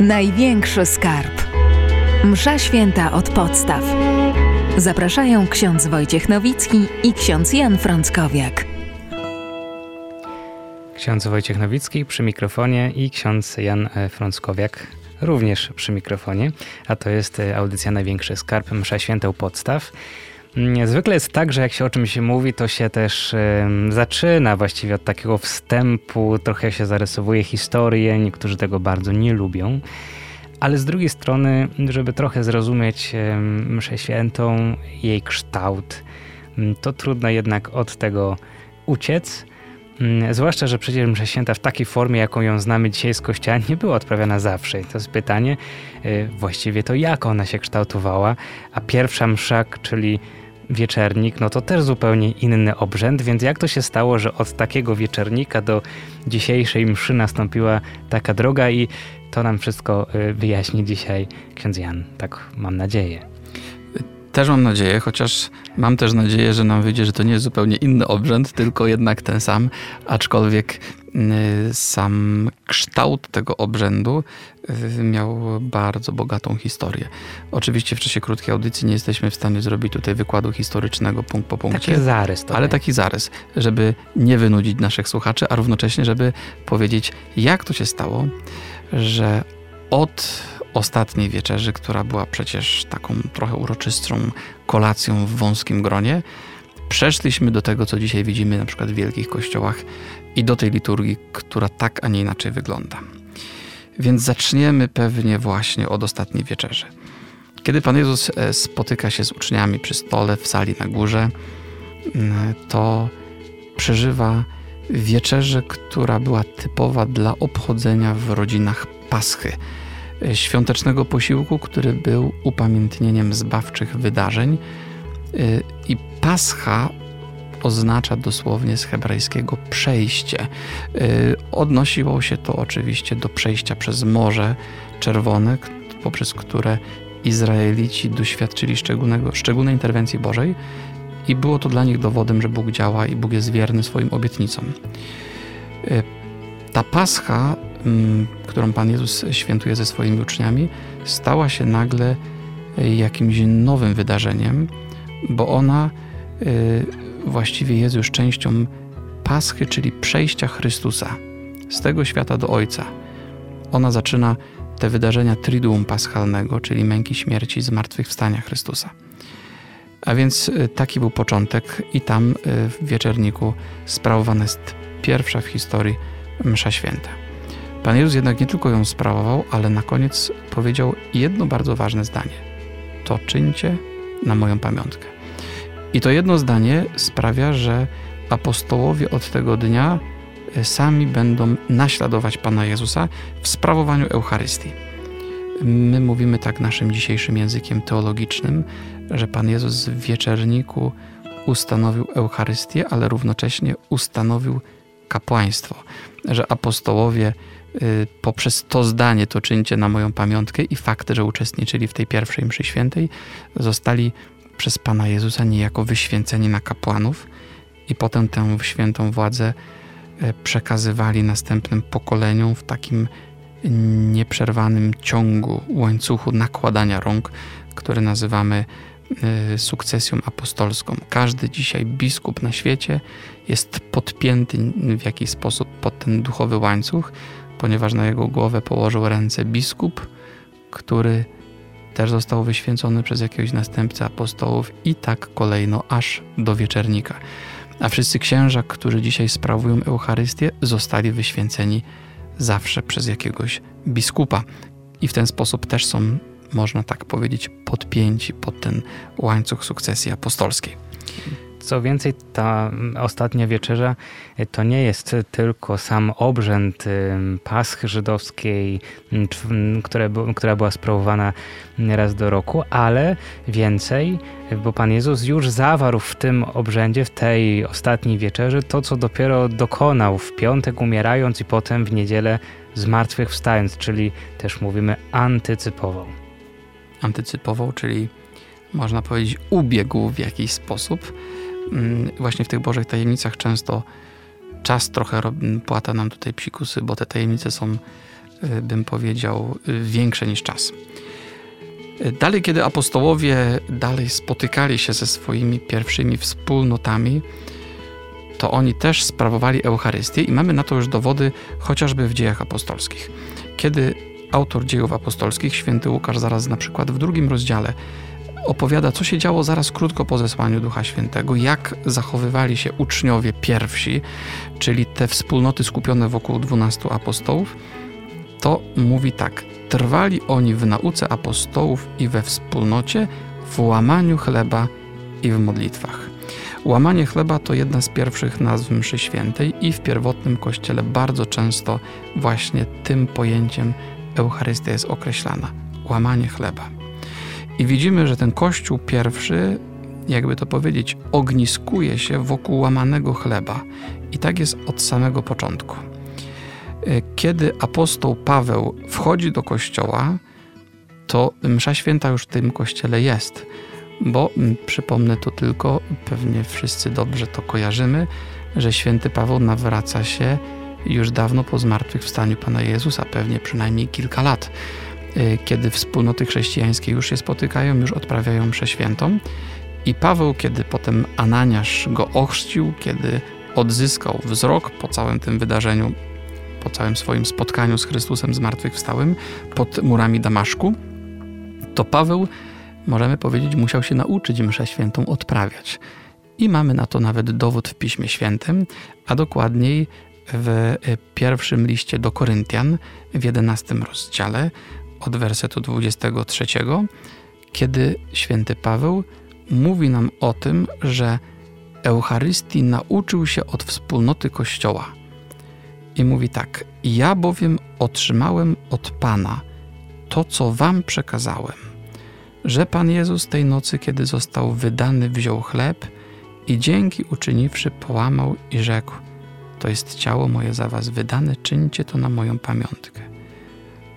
Największy skarb. Msza święta od podstaw. Zapraszają ksiądz Wojciech Nowicki i ksiądz Jan Frąckowiak. Ksiądz Wojciech Nowicki przy mikrofonie i ksiądz Jan e, Frąckowiak również przy mikrofonie, a to jest e, audycja Największy Skarb Msza Święta u Podstaw. Zwykle jest tak, że jak się o czymś mówi, to się też zaczyna właściwie od takiego wstępu, trochę się zarysowuje historię, niektórzy tego bardzo nie lubią. Ale z drugiej strony, żeby trochę zrozumieć mszę świętą, jej kształt, to trudno jednak od tego uciec. Zwłaszcza, że przecież msza święta w takiej formie, jaką ją znamy dzisiaj z kościoła, nie była odprawiana zawsze. I to jest pytanie y, właściwie to, jak ona się kształtowała. A pierwsza msza, czyli wieczernik, no to też zupełnie inny obrzęd, więc jak to się stało, że od takiego wieczernika do dzisiejszej mszy nastąpiła taka droga i to nam wszystko y, wyjaśni dzisiaj ksiądz Jan, tak mam nadzieję. Też mam nadzieję, chociaż mam też nadzieję, że nam wyjdzie, że to nie jest zupełnie inny obrzęd, tylko jednak ten sam, aczkolwiek y, sam kształt tego obrzędu y, miał bardzo bogatą historię. Oczywiście w czasie krótkiej audycji nie jesteśmy w stanie zrobić tutaj wykładu historycznego punkt po punkcie. Taki zarys. To ale taki zarys, żeby nie wynudzić naszych słuchaczy, a równocześnie, żeby powiedzieć, jak to się stało, że od ostatniej wieczerzy, która była przecież taką trochę uroczystą kolacją w wąskim gronie, przeszliśmy do tego, co dzisiaj widzimy na przykład w wielkich kościołach i do tej liturgii, która tak, a nie inaczej wygląda. Więc zaczniemy pewnie właśnie od ostatniej wieczerzy. Kiedy Pan Jezus e, spotyka się z uczniami przy stole w sali na górze, to przeżywa wieczerzę, która była typowa dla obchodzenia w rodzinach Paschy, świątecznego posiłku, który był upamiętnieniem zbawczych wydarzeń. E, I Pascha oznacza dosłownie z hebrajskiego przejście. E, odnosiło się to oczywiście do przejścia przez Morze Czerwone, poprzez które Izraelici doświadczyli szczególnej interwencji Bożej i było to dla nich dowodem, że Bóg działa i Bóg jest wierny swoim obietnicom. Ta pascha którą Pan Jezus świętuje ze swoimi uczniami, stała się nagle e, jakimś nowym wydarzeniem, bo ona e, właściwie jest już częścią Paschy, czyli przejścia Chrystusa z tego świata do Ojca. Ona zaczyna te wydarzenia Triduum Paschalnego, czyli męki śmierci, zmartwychwstania Chrystusa. A więc e, taki był początek i tam w wieczerniku sprawowana jest pierwsza w historii msza święta. Pan Jezus jednak nie tylko ją sprawował, ale na koniec powiedział jedno bardzo ważne zdanie: To czyńcie na moją pamiątkę. I to jedno zdanie sprawia, że apostołowie od tego dnia e, sami będą naśladować Pana Jezusa w sprawowaniu Eucharystii. My mówimy tak naszym dzisiejszym językiem teologicznym, że Pan Jezus w wieczerniku ustanowił Eucharystię, ale równocześnie ustanowił kapłaństwo, że apostołowie poprzez to zdanie to czyńcie na moją pamiątkę i fakt, że uczestniczyli w tej pierwszej mszy świętej, zostali przez Pana Jezusa niejako wyświęceni na kapłanów i potem tę świętą władzę y, przekazywali następnym pokoleniom w takim nieprzerwanym ciągu, łańcuchu nakładania rąk, który nazywamy y, sukcesją apostolską. Każdy dzisiaj biskup na świecie jest podpięty w jakiś sposób pod ten duchowy łańcuch, ponieważ na jego głowę położył ręce biskup, który też został wyświęcony przez jakiegoś następcę apostołów i tak kolejno aż do wieczernika. A wszyscy księża, którzy dzisiaj sprawują Eucharystię, zostali wyświęceni zawsze przez jakiegoś biskupa. I w ten sposób też są, można tak powiedzieć, podpięci pod ten łańcuch sukcesji apostolskiej. Co więcej, ta ostatnia wieczerza e, to nie jest tylko sam obrzęd paschy żydowskiej, które, która była sprawowana raz do roku, ale więcej, bo Pan Jezus już zawarł w tym obrzędzie, w tej ostatniej wieczerzy, to co dopiero dokonał w piątek umierając i potem w niedzielę zmartwychwstając, czyli też mówimy antycypował. Antycypował, czyli można powiedzieć ubiegł w jakiś sposób Mm, właśnie w tych Bożych tajemnicach często czas trochę płata nam tutaj psikusy, bo te tajemnice są bym powiedział, większe niż czas. Dalej, kiedy apostołowie dalej spotykali się ze swoimi pierwszymi wspólnotami, to oni też sprawowali Eucharystię i mamy na to już dowody chociażby w dziejach apostolskich. Kiedy autor dziejów apostolskich, święty Łukasz, zaraz na przykład w drugim rozdziale opowiada, co się działo zaraz krótko po zesłaniu Ducha Świętego, jak zachowywali się uczniowie pierwsi, czyli te wspólnoty skupione wokół dwunastu apostołów, to mówi tak: Trwali oni w nauce apostołów i we wspólnocie, w łamaniu chleba i w modlitwach. Łamanie chleba to jedna z pierwszych nazw mszy świętej i w pierwotnym kościele bardzo często właśnie tym pojęciem Eucharystia jest określana. Łamanie chleba. I widzimy, że ten kościół pierwszy, jakby to powiedzieć, ogniskuje się wokół łamanego chleba. I tak jest od samego początku. E, kiedy apostoł Paweł wchodzi do kościoła, to msza święta już w tym kościele jest bo przypomnę to tylko, pewnie wszyscy dobrze to kojarzymy, że święty Paweł nawraca się już dawno po zmartwychwstaniu Pana Jezusa, pewnie przynajmniej kilka lat, kiedy wspólnoty chrześcijańskie już się spotykają, już odprawiają mszę świętą. I Paweł, kiedy potem Ananiasz go ochrzcił, kiedy odzyskał wzrok po całym tym wydarzeniu, po całym swoim spotkaniu z Chrystusem zmartwychwstałym pod murami Damaszku, to Paweł możemy powiedzieć, musiał się nauczyć mszę świętą odprawiać. I mamy na to nawet dowód w Piśmie Świętym, a dokładniej w e, pierwszym liście do Koryntian w 11 rozdziale od wersetu 23, kiedy święty Paweł mówi nam o tym, że Eucharystii nauczył się od wspólnoty Kościoła. I mówi tak: Ja bowiem otrzymałem od Pana to, co Wam przekazałem że Pan Jezus tej nocy, kiedy został wydany, wziął chleb i dzięki uczyniwszy połamał i rzekł: To jest ciało moje za was wydane, czyńcie to na moją pamiątkę.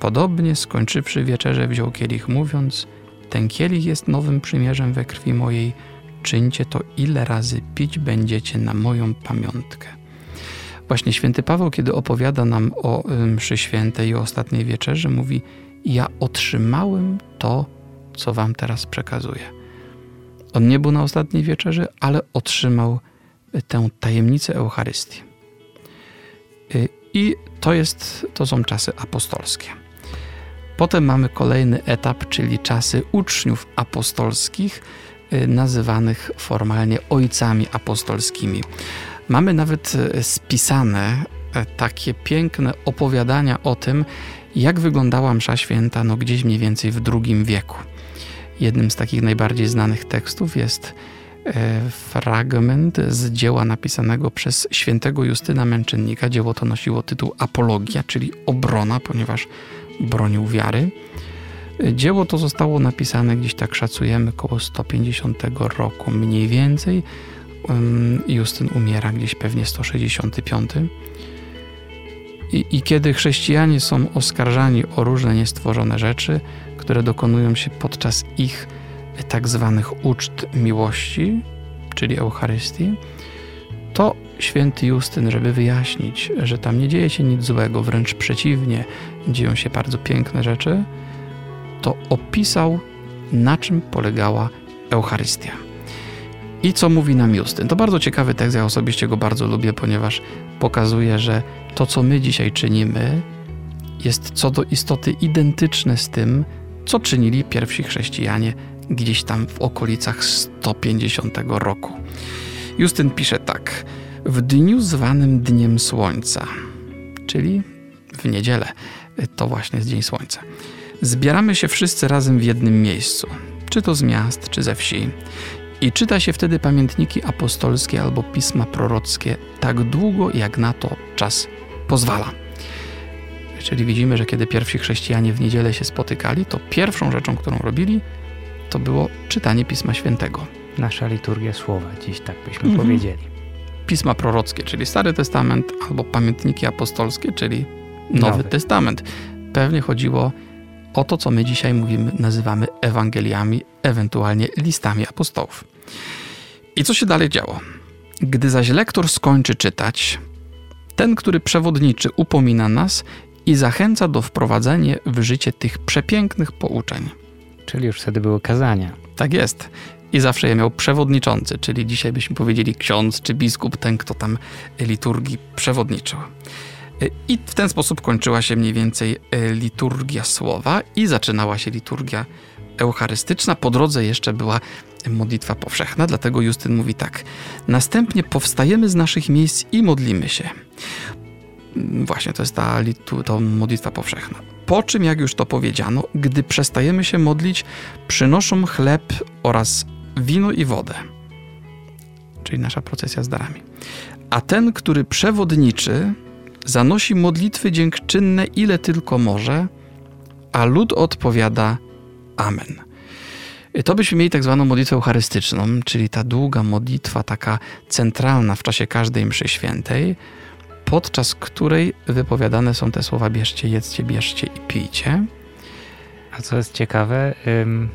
Podobnie skończywszy wieczerze, wziął kielich, mówiąc: Ten kielich jest nowym przymierzem we krwi mojej, czyńcie to ile razy pić będziecie na moją pamiątkę. Właśnie święty Paweł, kiedy opowiada nam o mszy świętej i ostatniej wieczerzy, mówi: Ja otrzymałem to, co wam teraz przekazuję. On nie był na ostatniej wieczerzy, ale otrzymał tę tajemnicę Eucharystii. Y, I to, jest, to są czasy apostolskie. Potem mamy kolejny etap, czyli czasy uczniów apostolskich, y, nazywanych formalnie ojcami apostolskimi. Mamy nawet y, spisane takie piękne opowiadania o tym, jak wyglądała msza święta no gdzieś mniej więcej w II wieku. Jednym z takich najbardziej znanych tekstów jest fragment z dzieła napisanego przez świętego Justyna Męczennika. Dzieło to nosiło tytuł Apologia, czyli obrona, ponieważ bronił wiary. Dzieło to zostało napisane gdzieś tak szacujemy około 150 roku mniej więcej. Justyn umiera gdzieś pewnie 165. I, I, kiedy chrześcijanie są oskarżani o różne niestworzone rzeczy, które dokonują się podczas ich tak zwanych uczt miłości, czyli Eucharystii, to święty Justyn, żeby wyjaśnić, że tam nie dzieje się nic złego, wręcz przeciwnie, dzieją się bardzo piękne rzeczy, to opisał, na czym polegała Eucharystia. I co mówi nam Justyn? To bardzo ciekawy tekst, ja osobiście go bardzo lubię, ponieważ pokazuje, że to, co my dzisiaj czynimy, jest co do istoty identyczne z tym, co czynili pierwsi chrześcijanie gdzieś tam w okolicach 150 roku. Justyn pisze tak: W dniu zwanym Dniem Słońca, czyli w niedzielę, to właśnie jest Dzień Słońca, zbieramy się wszyscy razem w jednym miejscu, czy to z miast, czy ze wsi. I czyta się wtedy pamiętniki apostolskie albo pisma prorockie tak długo, jak na to czas pozwala. Czyli widzimy, że kiedy pierwsi chrześcijanie w niedzielę się spotykali, to pierwszą rzeczą, którą robili, to było czytanie Pisma Świętego. Nasza liturgia słowa, dziś tak byśmy mhm. powiedzieli. Pisma prorockie, czyli Stary Testament, albo pamiętniki apostolskie, czyli Nowy, Nowy. Testament. Pewnie chodziło o to, co my dzisiaj mówimy, nazywamy Ewangeliami, ewentualnie listami apostołów. I co się dalej działo? Gdy zaś lektor skończy czytać, ten, który przewodniczy, upomina nas i zachęca do wprowadzenia w życie tych przepięknych pouczeń. Czyli już wtedy były kazania. Tak jest. I zawsze je miał przewodniczący, czyli dzisiaj byśmy powiedzieli ksiądz czy biskup, ten, kto tam liturgii przewodniczył. I w ten sposób kończyła się mniej więcej liturgia słowa i zaczynała się liturgia eucharystyczna. Po drodze jeszcze była modlitwa powszechna, dlatego Justyn mówi tak. Następnie powstajemy z naszych miejsc i modlimy się. Właśnie to jest ta, ta modlitwa powszechna. Po czym, jak już to powiedziano, gdy przestajemy się modlić, przynoszą chleb oraz wino i wodę. Czyli nasza procesja z darami. A ten, który przewodniczy, zanosi modlitwy dziękczynne ile tylko może, a lud odpowiada Amen. To byśmy mieli tak zwaną modlitwę eucharystyczną, czyli ta długa modlitwa, taka centralna w czasie każdej mszy świętej, podczas której wypowiadane są te słowa bierzcie, jedzcie, bierzcie i pijcie. A co jest ciekawe, ym,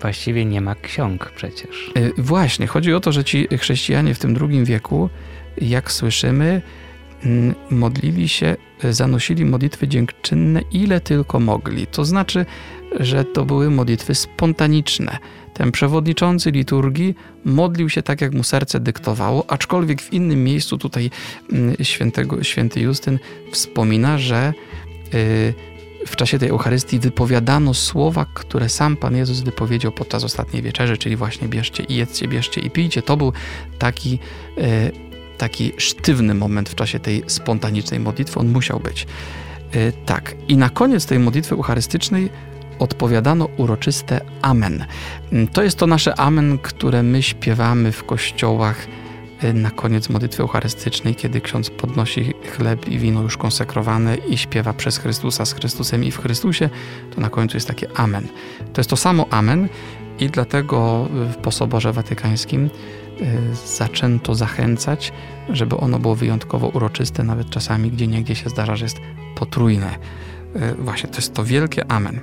właściwie nie ma ksiąg przecież. Yy, właśnie, chodzi o to, że ci chrześcijanie w tym drugim wieku, jak słyszymy, modlili się, zanosili modlitwy dziękczynne ile tylko mogli. To znaczy, że to były modlitwy spontaniczne. Ten przewodniczący liturgii modlił się tak, jak mu serce dyktowało, aczkolwiek w innym miejscu tutaj świętego, święty Justyn wspomina, że y, w czasie tej Eucharystii wypowiadano słowa, które sam Pan Jezus wypowiedział podczas ostatniej wieczerzy, czyli właśnie bierzcie i jedzcie, bierzcie i pijcie. To był taki, y, taki sztywny moment w czasie tej spontanicznej modlitwy. On musiał być. Y, tak. I na koniec tej modlitwy eucharystycznej odpowiadano uroczyste Amen. To jest to nasze Amen, które my śpiewamy w kościołach y, na koniec modlitwy eucharystycznej, kiedy ksiądz podnosi chleb i wino już konsekrowane i śpiewa przez Chrystusa z Chrystusem i w Chrystusie, to na końcu jest takie Amen. To jest to samo Amen i dlatego po Soborze Watykańskim y, zaczęto zachęcać, żeby ono było wyjątkowo uroczyste, nawet czasami gdzie niegdzie się zdarza, że jest potrójne. Y, właśnie to jest to wielkie Amen.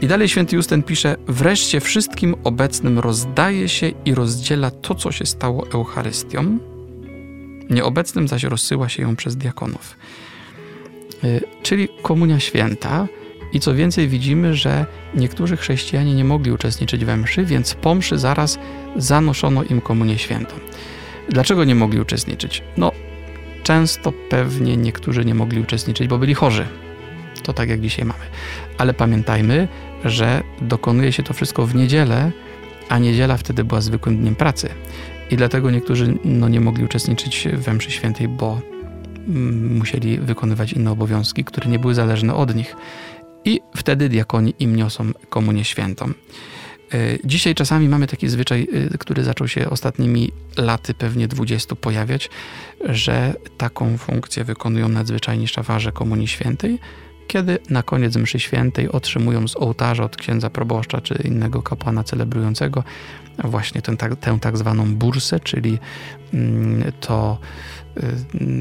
I dalej święty Justyn pisze: Wreszcie wszystkim obecnym rozdaje się i rozdziela to, co się stało Eucharystią, nieobecnym zaś rozsyła się ją przez diakonów. Y, czyli komunia święta. I co więcej, widzimy, że niektórzy chrześcijanie nie mogli uczestniczyć we mszy, więc po mszy zaraz zanoszono im komunię świętą. Dlaczego nie mogli uczestniczyć? No, często pewnie niektórzy nie mogli uczestniczyć, bo byli chorzy. To tak jak dzisiaj mamy. Ale pamiętajmy, że dokonuje się to wszystko w niedzielę, a niedziela wtedy była zwykłym dniem pracy. I dlatego niektórzy no, nie mogli uczestniczyć we mszy świętej, bo mm, musieli wykonywać inne obowiązki, które nie były zależne od nich. I wtedy diakoni im niosą komunię świętą. E, dzisiaj czasami mamy taki zwyczaj, e, który zaczął się ostatnimi laty, pewnie 20, pojawiać, że taką funkcję wykonują nadzwyczajni szafarze Komunii Świętej, kiedy na koniec mszy świętej otrzymują z ołtarza od księdza proboszcza czy innego kapłana celebrującego właśnie tę, tak, tę tak zwaną bursę, czyli mm, to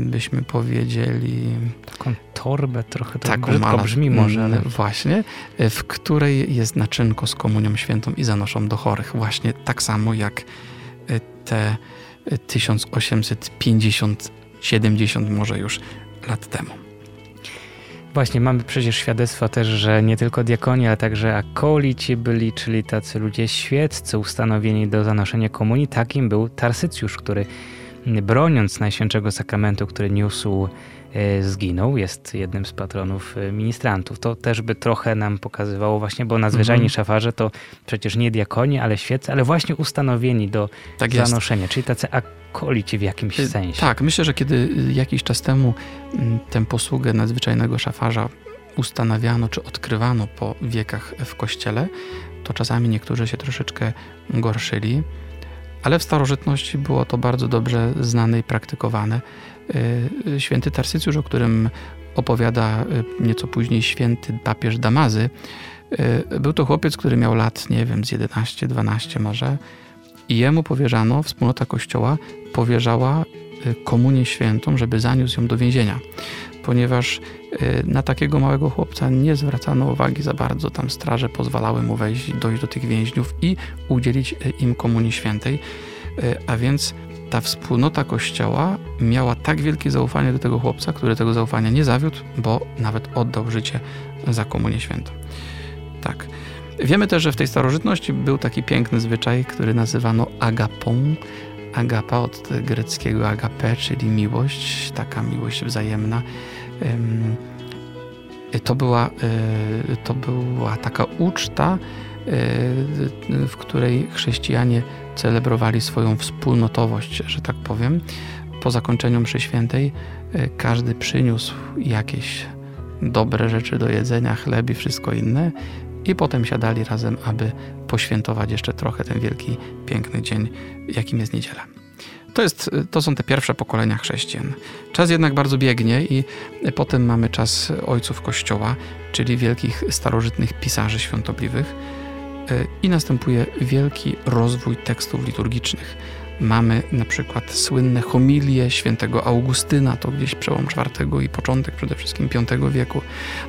byśmy powiedzieli... Taką torbę trochę, to taką brzydko mala, brzmi może, ale... Mm, właśnie, w której jest naczynko z komunią świętą i zanoszą do chorych. Właśnie tak samo jak y, te 1850, 70 może już lat temu. Właśnie, mamy przecież świadectwo też, że nie tylko diakoni, ale także akolici byli, czyli tacy ludzie świeccy ustanowieni do zanoszenia komunii. Takim był Tarsycjusz, który broniąc Najświętszego Sakramentu, który niósł, e, zginął. Jest jednym z patronów e, ministrantów. To też by trochę nam pokazywało właśnie, bo nadzwyczajni mhm. szafarze to przecież nie diakoni, ale świeccy, ale właśnie ustanowieni do tak zanoszenia, czyli tacy kolicie w jakimś y, sensie. Tak, myślę, że kiedy jakiś czas temu tę posługę nadzwyczajnego szafarza ustanawiano czy odkrywano po wiekach w kościele, to czasami niektórzy się troszeczkę gorszyli, ale w starożytności było to bardzo dobrze znane i praktykowane. Y, święty Tarsycjusz, o którym opowiada nieco później święty papież Damazy, był to chłopiec, który miał lat, nie wiem, z 11, 12 może, i jemu powierzano, wspólnota kościoła powierzała y, komunię świętą, żeby zaniósł ją do więzienia. Ponieważ y, na takiego małego chłopca nie zwracano uwagi za bardzo, tam straże pozwalały mu wejść, dojść do tych więźniów i udzielić y, im komunii świętej. A więc ta wspólnota kościoła miała tak wielkie zaufanie do tego chłopca, który tego zaufania nie zawiódł, bo nawet oddał życie za komunię świętą. Tak. Wiemy też, że w tej starożytności był taki piękny zwyczaj, który nazywano agapą. Agapa od greckiego agape, czyli miłość, taka miłość wzajemna. To była, e, to była taka uczta, e, w której chrześcijanie celebrowali swoją wspólnotowość, że tak powiem. Po zakończeniu mszy świętej e, każdy przyniósł jakieś dobre rzeczy do jedzenia, chleb i wszystko inne i potem siadali razem, aby poświętować jeszcze trochę ten wielki, piękny dzień, jakim jest niedziela. To, jest, to są te pierwsze pokolenia chrześcijan. Czas jednak bardzo biegnie i potem mamy czas ojców Kościoła, czyli wielkich starożytnych pisarzy świątobliwych i następuje wielki rozwój tekstów liturgicznych. Mamy na przykład słynne homilie świętego Augustyna, to gdzieś przełom IV i początek przede wszystkim V wieku.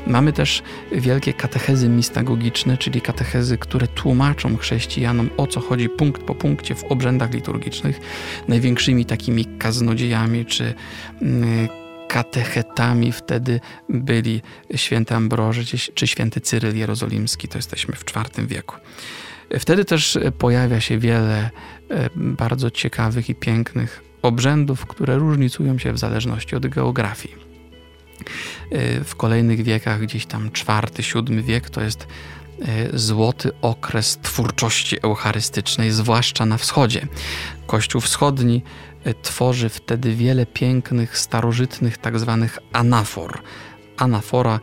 Mamy też wielkie katechezy mistagogiczne, czyli katechezy, które tłumaczą chrześcijanom o co chodzi punkt po punkcie w obrzędach liturgicznych. Największymi takimi kaznodziejami czy mm, katechetami wtedy byli święty Ambroży czy święty Cyryl Jerozolimski, to jesteśmy w IV wieku. Wtedy też pojawia się wiele bardzo ciekawych i pięknych obrzędów, które różnicują się w zależności od geografii. E, w kolejnych wiekach, gdzieś tam IV, VII wiek, to jest e, złoty okres twórczości eucharystycznej, zwłaszcza na wschodzie. Kościół wschodni tworzy wtedy wiele pięknych, starożytnych, tak zwanych anafor. Anafora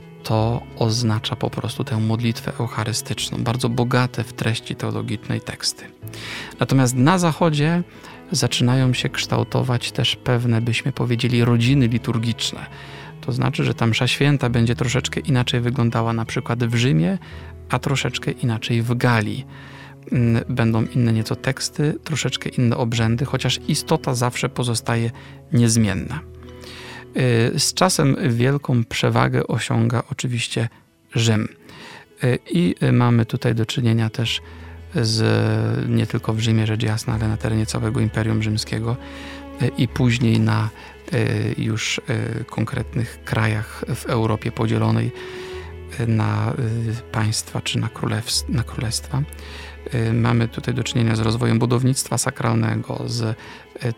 to oznacza po prostu tę modlitwę eucharystyczną, bardzo bogate w treści teologicznej teksty. Natomiast na zachodzie zaczynają się kształtować też pewne, byśmy powiedzieli, rodziny liturgiczne. To znaczy, że ta msza święta będzie troszeczkę inaczej wyglądała na przykład w Rzymie, a troszeczkę inaczej w Galii. Mm, będą inne nieco teksty, troszeczkę inne obrzędy, chociaż istota zawsze pozostaje niezmienna. Y, z czasem wielką przewagę osiąga oczywiście Rzym. Y, I mamy tutaj do czynienia też z, nie tylko w Rzymie, rzecz jasna, ale na terenie całego Imperium Rzymskiego y, i później na już konkretnych krajach w Europie podzielonej na państwa czy na, na królestwa. Y, mamy tutaj do czynienia z rozwojem budownictwa sakralnego, z y,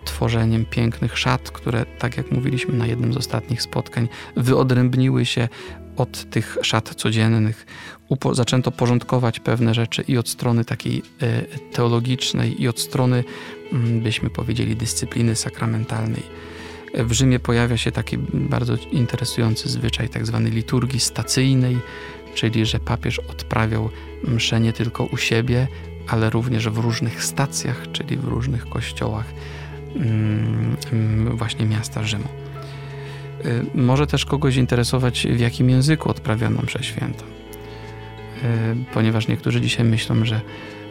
tworzeniem pięknych szat, które, tak jak mówiliśmy na jednym z ostatnich spotkań, wyodrębniły się od tych szat codziennych. Upo zaczęto porządkować pewne rzeczy i od strony takiej y, teologicznej, i od strony, mm, byśmy powiedzieli, dyscypliny sakramentalnej. W Rzymie pojawia się taki bardzo interesujący zwyczaj tak zwanej liturgii stacyjnej, czyli że papież odprawiał msze nie tylko u siebie, ale również w różnych stacjach, czyli w różnych kościołach właśnie miasta Rzymu. Y, może też kogoś interesować, w jakim języku odprawiano mszę świętą. Y, ponieważ niektórzy dzisiaj myślą, że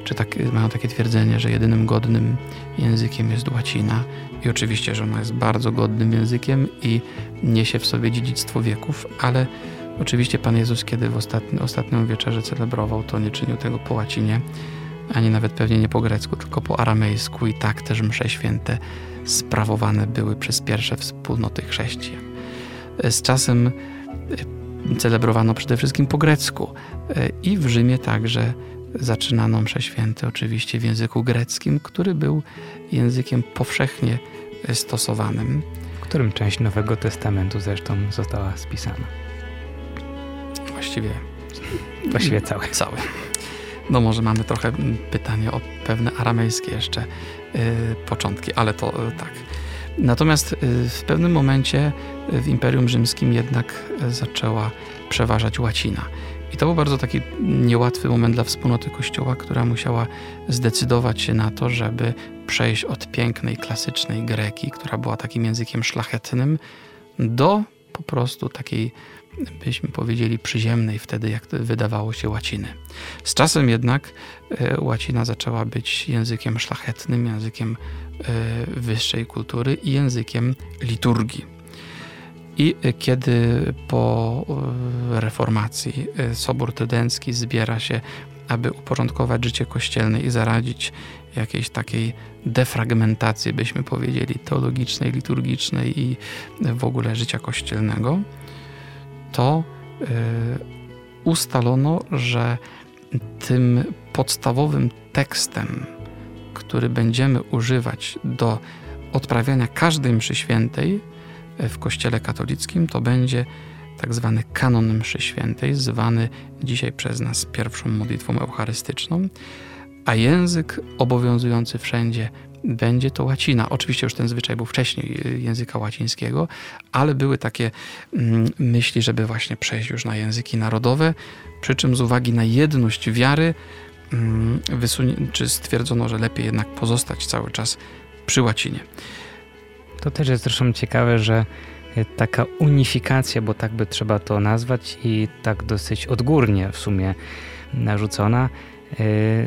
czy tak, mają takie twierdzenie, że jedynym godnym językiem jest łacina i oczywiście, że ona jest bardzo godnym językiem i niesie w sobie dziedzictwo wieków, ale Oczywiście Pan Jezus, kiedy w ostatni, ostatnią wieczerzę celebrował, to nie czynił tego po łacinie, ani nawet pewnie nie po grecku, tylko po aramejsku i tak też msze święte sprawowane były przez pierwsze wspólnoty chrześcijan. Z czasem e, celebrowano przede wszystkim po grecku e, i w Rzymie także zaczynano msze święte oczywiście w języku greckim, który był językiem powszechnie stosowanym. Którym część Nowego Testamentu zresztą została spisana? właściwie. Właściwie cały. Cały. No może mamy trochę pytanie o pewne aramejskie jeszcze yy, początki, ale to yy, tak. Natomiast yy, w pewnym momencie w Imperium Rzymskim jednak zaczęła przeważać łacina. I to był bardzo taki niełatwy moment dla wspólnoty Kościoła, która musiała zdecydować się na to, żeby przejść od pięknej, klasycznej greki, która była takim językiem szlachetnym, do po prostu takiej byśmy powiedzieli, przyziemnej wtedy, jak wydawało się łaciny. Z czasem jednak e, łacina zaczęła być językiem szlachetnym, językiem e, wyższej kultury i językiem liturgii. I e, kiedy po reformacji Sobór Tydencki zbiera się aby uporządkować życie kościelne i zaradzić jakiejś takiej defragmentacji, byśmy powiedzieli, teologicznej, liturgicznej i w ogóle życia kościelnego, to yy, ustalono, że tym podstawowym tekstem, który będziemy używać do odprawiania każdej mszy świętej w Kościele katolickim, to będzie tak zwany kanon mszy świętej, zwany dzisiaj przez nas pierwszą modlitwą eucharystyczną, a język obowiązujący wszędzie będzie to łacina. Oczywiście już ten zwyczaj był wcześniej y, języka łacińskiego, ale były takie mm, myśli, żeby właśnie przejść już na języki narodowe, przy czym z uwagi na jedność wiary mm, czy stwierdzono, że lepiej jednak pozostać cały czas przy łacinie. To też jest zresztą ciekawe, że y, taka unifikacja, bo tak by trzeba to nazwać i tak dosyć odgórnie w sumie narzucona,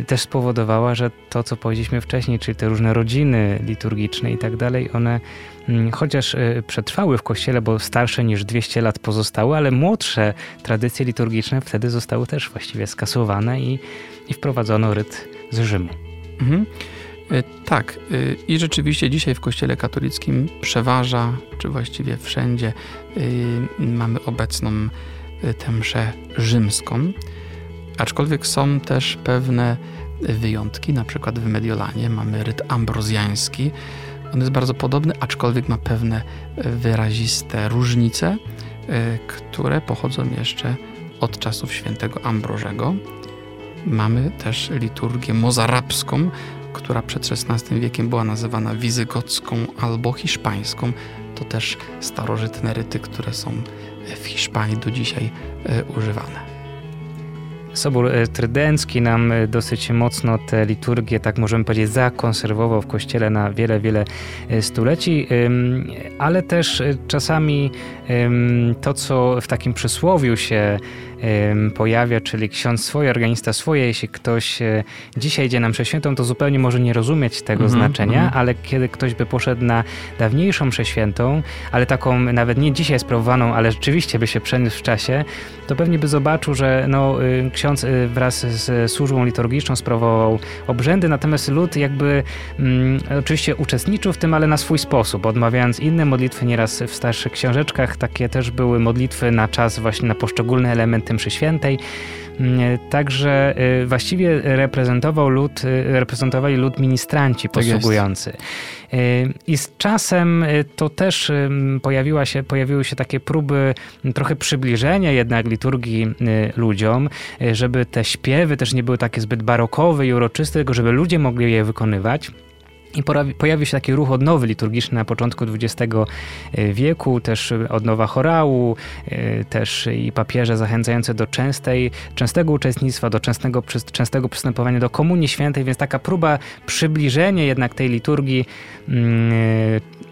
też spowodowała, że to, co powiedzieliśmy wcześniej, czyli te różne rodziny liturgiczne i tak dalej, one mm, chociaż y, przetrwały w kościele, bo starsze niż 200 lat pozostały, ale młodsze tradycje liturgiczne wtedy zostały też właściwie skasowane i, i wprowadzono ryt z Rzymu. Mhm. Y, tak, i rzeczywiście dzisiaj w Kościele katolickim przeważa, czy właściwie wszędzie mamy obecną tę mszę rzymską. Aczkolwiek są też pewne wyjątki, na przykład w Mediolanie mamy ryt ambrozjański. On jest bardzo podobny, aczkolwiek ma pewne wyraziste różnice, e, które pochodzą jeszcze od czasów świętego Ambrożego. Mamy też liturgię mozarabską, która przed XVI wiekiem była nazywana wizygocką albo hiszpańską. To też starożytne ryty, które są w Hiszpanii do dzisiaj e, używane. Sobór e, Trydencki nam e, dosyć mocno tę liturgię, tak możemy powiedzieć, zakonserwował w kościele na wiele, wiele e, stuleci, ale też czasami to, co w takim przysłowiu się pojawia, czyli ksiądz swoje, organista swoje. Jeśli ktoś e, dzisiaj idzie na mszę świętą, to zupełnie może nie rozumieć tego mm -hmm, znaczenia, mm -hmm. ale kiedy ktoś by poszedł na dawniejszą mszę świętą, ale taką nawet nie dzisiaj sprawowaną, ale rzeczywiście by się przeniósł w czasie, to pewnie by zobaczył, że no, y, ksiądz y, wraz z służbą liturgiczną sprawował obrzędy, natomiast lud jakby mm, oczywiście uczestniczył w tym, ale na swój sposób, odmawiając inne modlitwy, nieraz w starszych książeczkach takie też były modlitwy na czas właśnie na poszczególne elementy święty mszy świętej. Mm, także y, właściwie reprezentował lud, y, reprezentowali lud ministranci tak posługujący. Tak I z czasem to też pojawiła się, pojawiły się takie próby trochę przybliżenia jednak liturgii ludziom, żeby te śpiewy też nie były takie zbyt barokowe i uroczyste, tylko żeby ludzie mogli je wykonywać. I pojawił się taki ruch odnowy liturgiczny na początku XX e, wieku, też odnowa chorału, e, też i papieże zachęcające do częstej, częstego uczestnictwa, do częstego, częstego przystępowania do Komunii Świętej, więc taka próba przybliżenia jednak tej liturgii mm,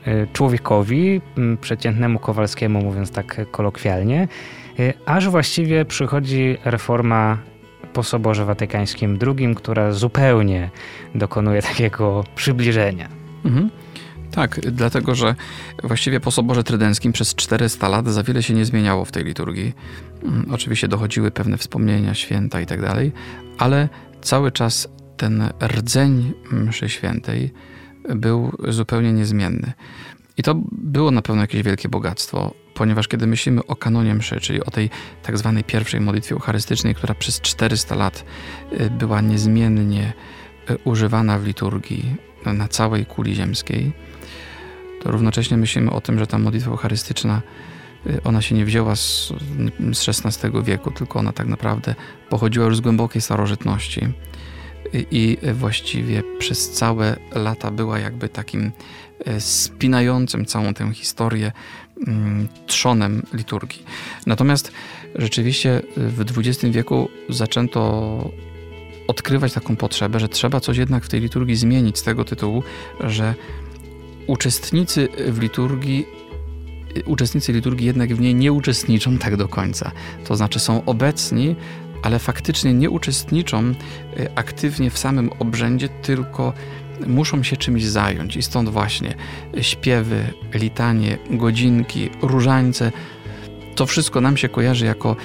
e, człowiekowi, mm, przeciętnemu Kowalskiemu, mówiąc tak kolokwialnie, aż właściwie przychodzi reforma po Soborze Watykańskim II, która zupełnie dokonuje takiego przybliżenia. Mhm. Tak, dlatego że właściwie po Soborze Trydenckim przez 400 lat za wiele się nie zmieniało w tej liturgii. Mm, oczywiście dochodziły pewne wspomnienia, święta i tak dalej, ale cały czas ten rdzeń mszy świętej był zupełnie niezmienny. I to było na pewno jakieś wielkie bogactwo ponieważ kiedy myślimy o kanonie mszy, czyli o tej tak zwanej pierwszej modlitwie eucharystycznej, która przez 400 lat y, była niezmiennie y, używana w liturgii na całej kuli ziemskiej, to równocześnie myślimy o tym, że ta modlitwa eucharystyczna y, ona się nie wzięła z, z XVI wieku, tylko ona tak naprawdę pochodziła już z głębokiej starożytności i właściwie przez całe lata była jakby takim spinającym całą tę historię trzonem liturgii. Natomiast rzeczywiście w XX wieku zaczęto odkrywać taką potrzebę, że trzeba coś jednak w tej liturgii zmienić z tego tytułu, że uczestnicy w liturgii uczestnicy liturgii jednak w niej nie uczestniczą tak do końca. To znaczy są obecni, ale faktycznie nie uczestniczą y, aktywnie w samym obrzędzie, tylko muszą się czymś zająć i stąd właśnie śpiewy, litanie, godzinki, różańce. To wszystko nam się kojarzy jako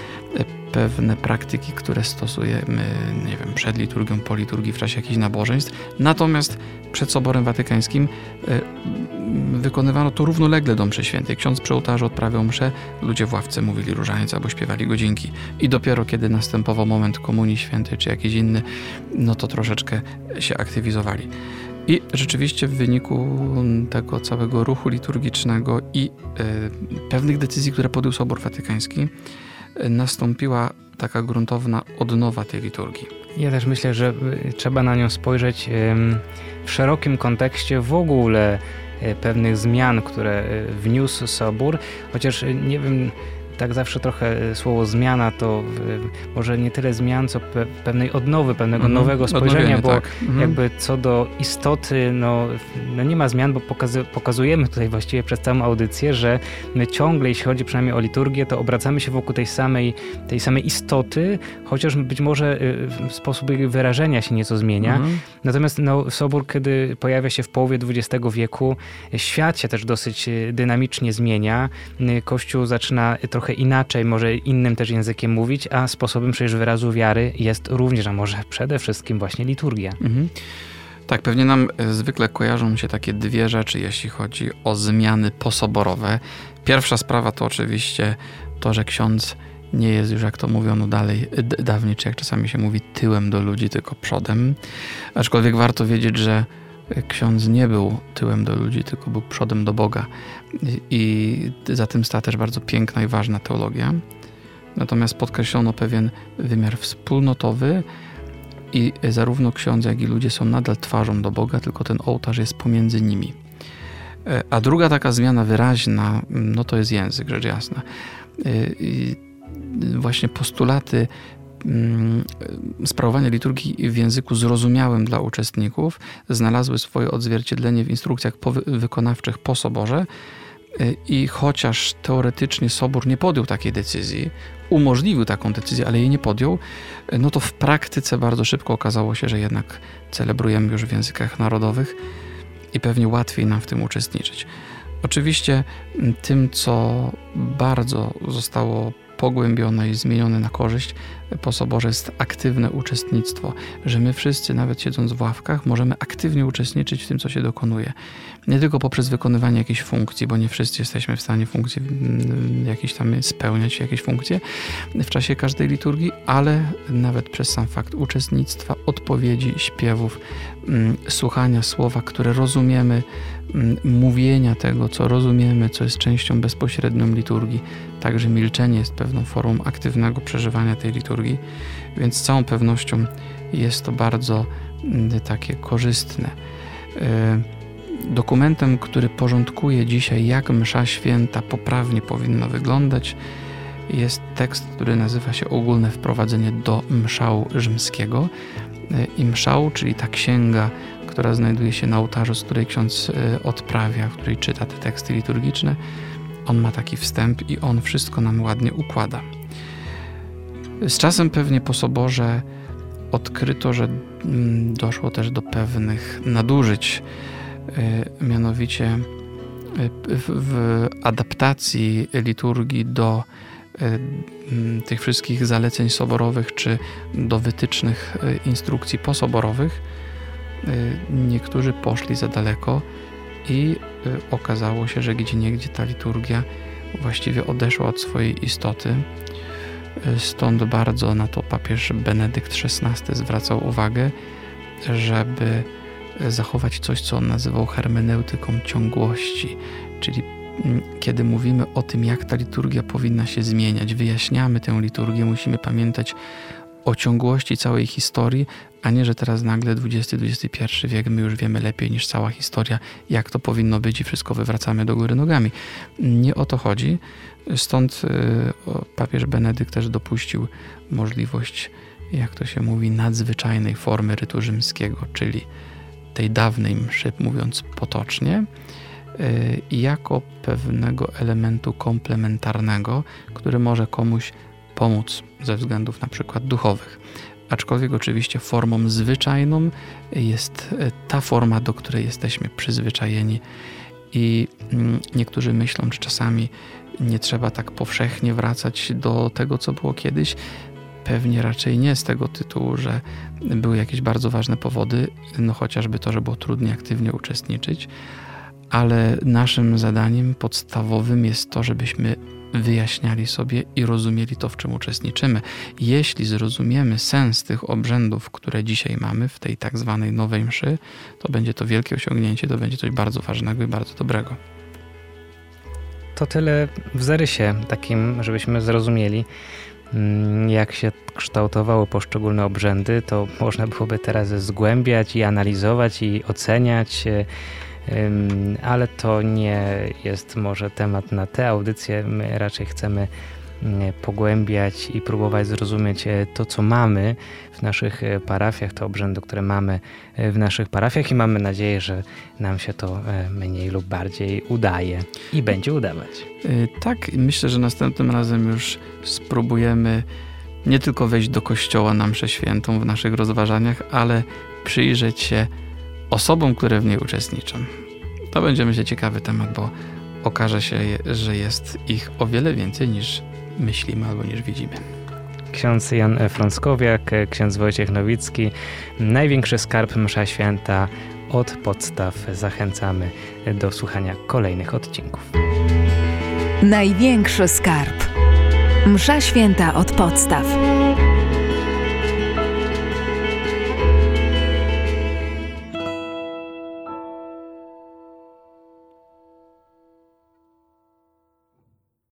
pewne praktyki, które stosujemy, nie wiem, przed liturgią, po liturgii, w czasie jakichś nabożeństw. Natomiast przed Soborem Watykańskim e, wykonywano to równolegle do mszy świętej. Ksiądz przy ołtarzu odprawiał mszę, ludzie w ławce mówili różaniec albo śpiewali godzinki. I dopiero kiedy następował moment komunii świętej czy jakiś inny, no to troszeczkę się aktywizowali. I rzeczywiście w wyniku tego całego ruchu liturgicznego i y, pewnych decyzji, które podjął Sobor Watykański, nastąpiła taka gruntowna odnowa tej liturgii. Ja też myślę, że y, trzeba na nią spojrzeć w szerokim kontekście w ogóle y, pewnych zmian, które y, wniósł Sobór, chociaż nie wiem tak zawsze trochę słowo zmiana to może nie tyle zmian, co pe pewnej odnowy, pewnego mm -hmm. nowego spojrzenia, bo tak. mm -hmm. jakby co do istoty, no, no nie ma zmian, bo pokazu pokazujemy tutaj właściwie przez całą audycję, że my ciągle, jeśli chodzi przynajmniej o liturgię, to obracamy się wokół tej samej, tej samej istoty, chociaż być może y, sposób jej wyrażenia się nieco zmienia. Mm -hmm. Natomiast no, Sobór, kiedy pojawia się w połowie XX wieku, świat się też dosyć dynamicznie zmienia. Kościół zaczyna trochę trochę inaczej, może innym też językiem mówić, a sposobem przecież wyrazu wiary jest również, a może przede wszystkim właśnie liturgia. Mhm. Tak, pewnie nam e, zwykle kojarzą się takie dwie rzeczy, jeśli chodzi o zmiany posoborowe. Pierwsza sprawa to oczywiście to, że ksiądz nie jest już, jak to mówiono dalej, dawniej, czy jak czasami się mówi, tyłem do ludzi, tylko przodem. Aczkolwiek warto wiedzieć, że ksiądz nie był tyłem do ludzi, tylko był przodem do Boga. I za tym stała też bardzo piękna i ważna teologia. Natomiast podkreślono pewien wymiar wspólnotowy i zarówno ksiądz, jak i ludzie są nadal twarzą do Boga, tylko ten ołtarz jest pomiędzy nimi. E, a druga taka zmiana wyraźna, no to jest język, rzecz jasna. E, I właśnie postulaty Mm, sprawowania liturgii w języku zrozumiałym dla uczestników znalazły swoje odzwierciedlenie w instrukcjach wykonawczych po soborze. Y, I chociaż teoretycznie Sobór nie podjął takiej decyzji, umożliwił taką decyzję, ale jej nie podjął, no to w praktyce bardzo szybko okazało się, że jednak celebrujemy już w językach narodowych i pewnie łatwiej nam w tym uczestniczyć. Oczywiście tym, co bardzo zostało pogłębione i zmienione na korzyść po soborze jest aktywne uczestnictwo, że my wszyscy, nawet siedząc w ławkach, możemy aktywnie uczestniczyć w tym, co się dokonuje. Nie tylko poprzez wykonywanie jakiejś funkcji, bo nie wszyscy jesteśmy w stanie funkcji mm, jakieś tam spełniać jakieś funkcje w czasie każdej liturgii, ale nawet przez sam fakt uczestnictwa, odpowiedzi, śpiewów, mm, słuchania słowa, które rozumiemy, mm, mówienia tego, co rozumiemy, co jest częścią bezpośrednią liturgii. Także milczenie jest pewną formą aktywnego przeżywania tej liturgii, więc z całą pewnością jest to bardzo takie korzystne. Dokumentem, który porządkuje dzisiaj, jak msza święta poprawnie powinna wyglądać, jest tekst, który nazywa się Ogólne wprowadzenie do mszału rzymskiego. I mszał, czyli ta księga, która znajduje się na ołtarzu, z której ksiądz e, odprawia, w której czyta te teksty liturgiczne, on ma taki wstęp i on wszystko nam ładnie układa. Z czasem pewnie po soborze odkryto, że mm, doszło też do pewnych nadużyć, mianowicie y, w adaptacji liturgii do mm, tych wszystkich zaleceń soborowych czy do wytycznych instrukcji posoborowych. Niektórzy poszli za daleko i okazało się, że gdzie niegdzie ta liturgia właściwie odeszła od swojej istoty Stąd bardzo na to papież Benedykt XVI zwracał uwagę, żeby zachować coś, co on nazywał hermeneutyką ciągłości, czyli mm, kiedy mówimy o tym, jak ta liturgia powinna się zmieniać, wyjaśniamy tę liturgię, musimy pamiętać o ciągłości całej historii, a nie, że teraz nagle XX-XXI wiek my już wiemy lepiej niż cała historia, jak to powinno być i wszystko wywracamy do góry nogami. Nie o to chodzi. Stąd y, papież Benedykt też dopuścił możliwość, jak to się mówi, nadzwyczajnej formy rytu rzymskiego, czyli tej dawnej mszy, mówiąc potocznie, y, jako pewnego elementu komplementarnego, który może komuś pomóc ze względów na przykład duchowych. Aczkolwiek oczywiście formą zwyczajną jest y, ta forma, do której jesteśmy przyzwyczajeni i mm, niektórzy myślą, czy czasami nie trzeba tak powszechnie wracać do tego, co było kiedyś. Pewnie raczej nie z tego tytułu, że były jakieś bardzo ważne powody, no chociażby to, że było trudniej aktywnie uczestniczyć, ale naszym zadaniem podstawowym jest to, żebyśmy wyjaśniali sobie i rozumieli to, w czym uczestniczymy. Jeśli zrozumiemy sens tych obrzędów, które dzisiaj mamy w tej tak zwanej nowej mszy, to będzie to wielkie osiągnięcie, to będzie coś bardzo ważnego i bardzo dobrego. To tyle w zarysie takim, żebyśmy zrozumieli, jak się kształtowały poszczególne obrzędy, to można byłoby teraz zgłębiać i analizować i oceniać ale to nie jest może temat na tę audycję. My raczej chcemy mm, pogłębiać i próbować zrozumieć e, to, co mamy w naszych e, parafiach, te obrzędy, które mamy e, w naszych parafiach i mamy nadzieję, że nam się to mniej lub bardziej udaje i będzie udawać. Tak, myślę, że następnym razem już spróbujemy nie tylko wejść do kościoła na mszę świętą w naszych rozważaniach, ale przyjrzeć się osobom, które w niej uczestniczą. To będzie myślę ciekawy temat, bo okaże się, że jest ich o wiele więcej niż myślimy albo niż widzimy. Ksiądz Jan Frąckowiak, ksiądz Wojciech Nowicki, największy skarb msza święta od podstaw. Zachęcamy do słuchania kolejnych odcinków. Największy skarb. Msza święta od podstaw.